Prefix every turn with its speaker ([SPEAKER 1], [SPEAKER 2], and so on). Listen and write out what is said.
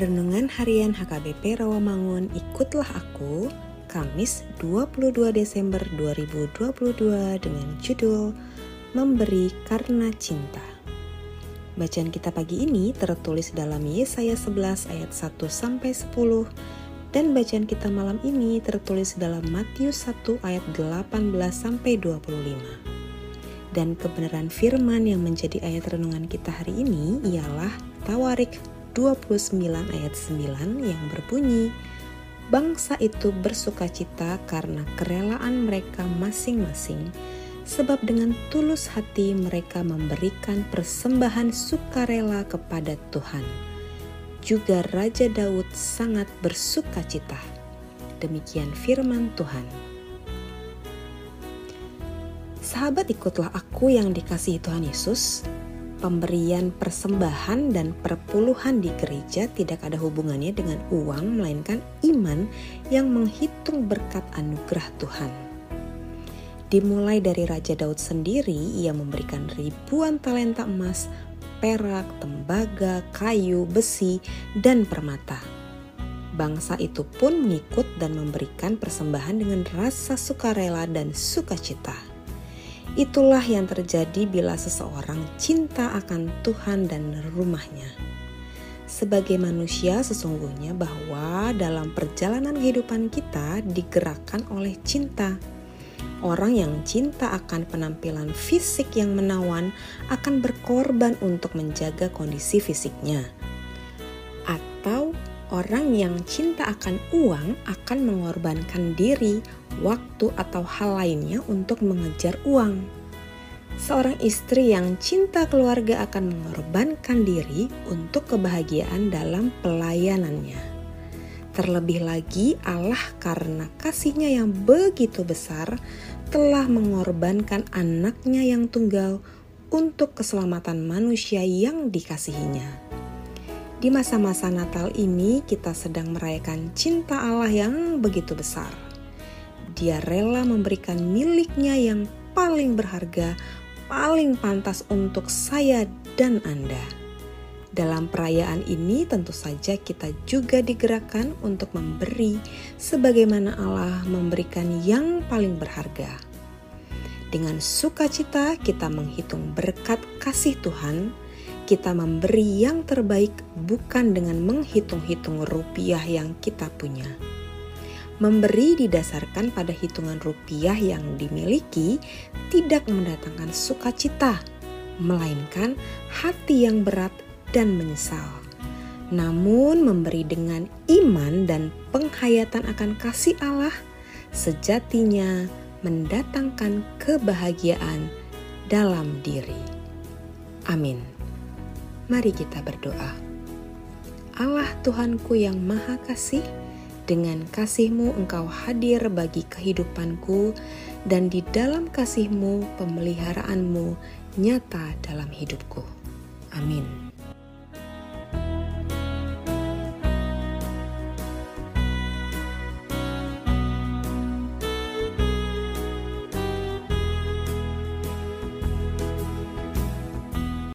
[SPEAKER 1] Renungan Harian HKBP Rawamangun Ikutlah Aku Kamis 22 Desember 2022 dengan judul Memberi Karena Cinta. Bacaan kita pagi ini tertulis dalam Yesaya 11 ayat 1 sampai 10 dan bacaan kita malam ini tertulis dalam Matius 1 ayat 18 sampai 25. Dan kebenaran firman yang menjadi ayat renungan kita hari ini ialah Tawarik 29 ayat 9 yang berbunyi, Bangsa itu bersuka cita karena kerelaan mereka masing-masing, sebab dengan tulus hati mereka memberikan persembahan sukarela kepada Tuhan. Juga Raja Daud sangat bersuka cita. Demikian firman Tuhan. Sahabat ikutlah aku yang dikasihi Tuhan Yesus, pemberian persembahan dan perpuluhan di gereja tidak ada hubungannya dengan uang, melainkan iman yang menghitung berkat anugerah Tuhan. Dimulai dari Raja Daud sendiri, ia memberikan ribuan talenta emas, perak, tembaga, kayu, besi, dan permata. Bangsa itu pun mengikut dan memberikan persembahan dengan rasa sukarela dan sukacita. Itulah yang terjadi bila seseorang cinta akan Tuhan dan rumahnya. Sebagai manusia, sesungguhnya bahwa dalam perjalanan kehidupan kita digerakkan oleh cinta. Orang yang cinta akan penampilan fisik yang menawan akan berkorban untuk menjaga kondisi fisiknya, orang yang cinta akan uang akan mengorbankan diri, waktu, atau hal lainnya untuk mengejar uang. Seorang istri yang cinta keluarga akan mengorbankan diri untuk kebahagiaan dalam pelayanannya. Terlebih lagi, Allah, karena kasihnya yang begitu besar, telah mengorbankan anaknya yang tunggal untuk keselamatan manusia yang dikasihinya. Di masa-masa Natal ini, kita sedang merayakan cinta Allah yang begitu besar. Dia rela memberikan miliknya yang paling berharga, paling pantas untuk saya dan Anda. Dalam perayaan ini, tentu saja kita juga digerakkan untuk memberi, sebagaimana Allah memberikan yang paling berharga. Dengan sukacita, kita menghitung berkat kasih Tuhan kita memberi yang terbaik bukan dengan menghitung-hitung rupiah yang kita punya. Memberi didasarkan pada hitungan rupiah yang dimiliki tidak mendatangkan sukacita, melainkan hati yang berat dan menyesal. Namun, memberi dengan iman dan penghayatan akan kasih Allah sejatinya mendatangkan kebahagiaan dalam diri. Amin. Mari kita berdoa. Allah Tuhanku yang Maha Kasih, dengan kasihmu engkau hadir bagi kehidupanku dan di dalam kasihmu pemeliharaanmu nyata dalam hidupku. Amin.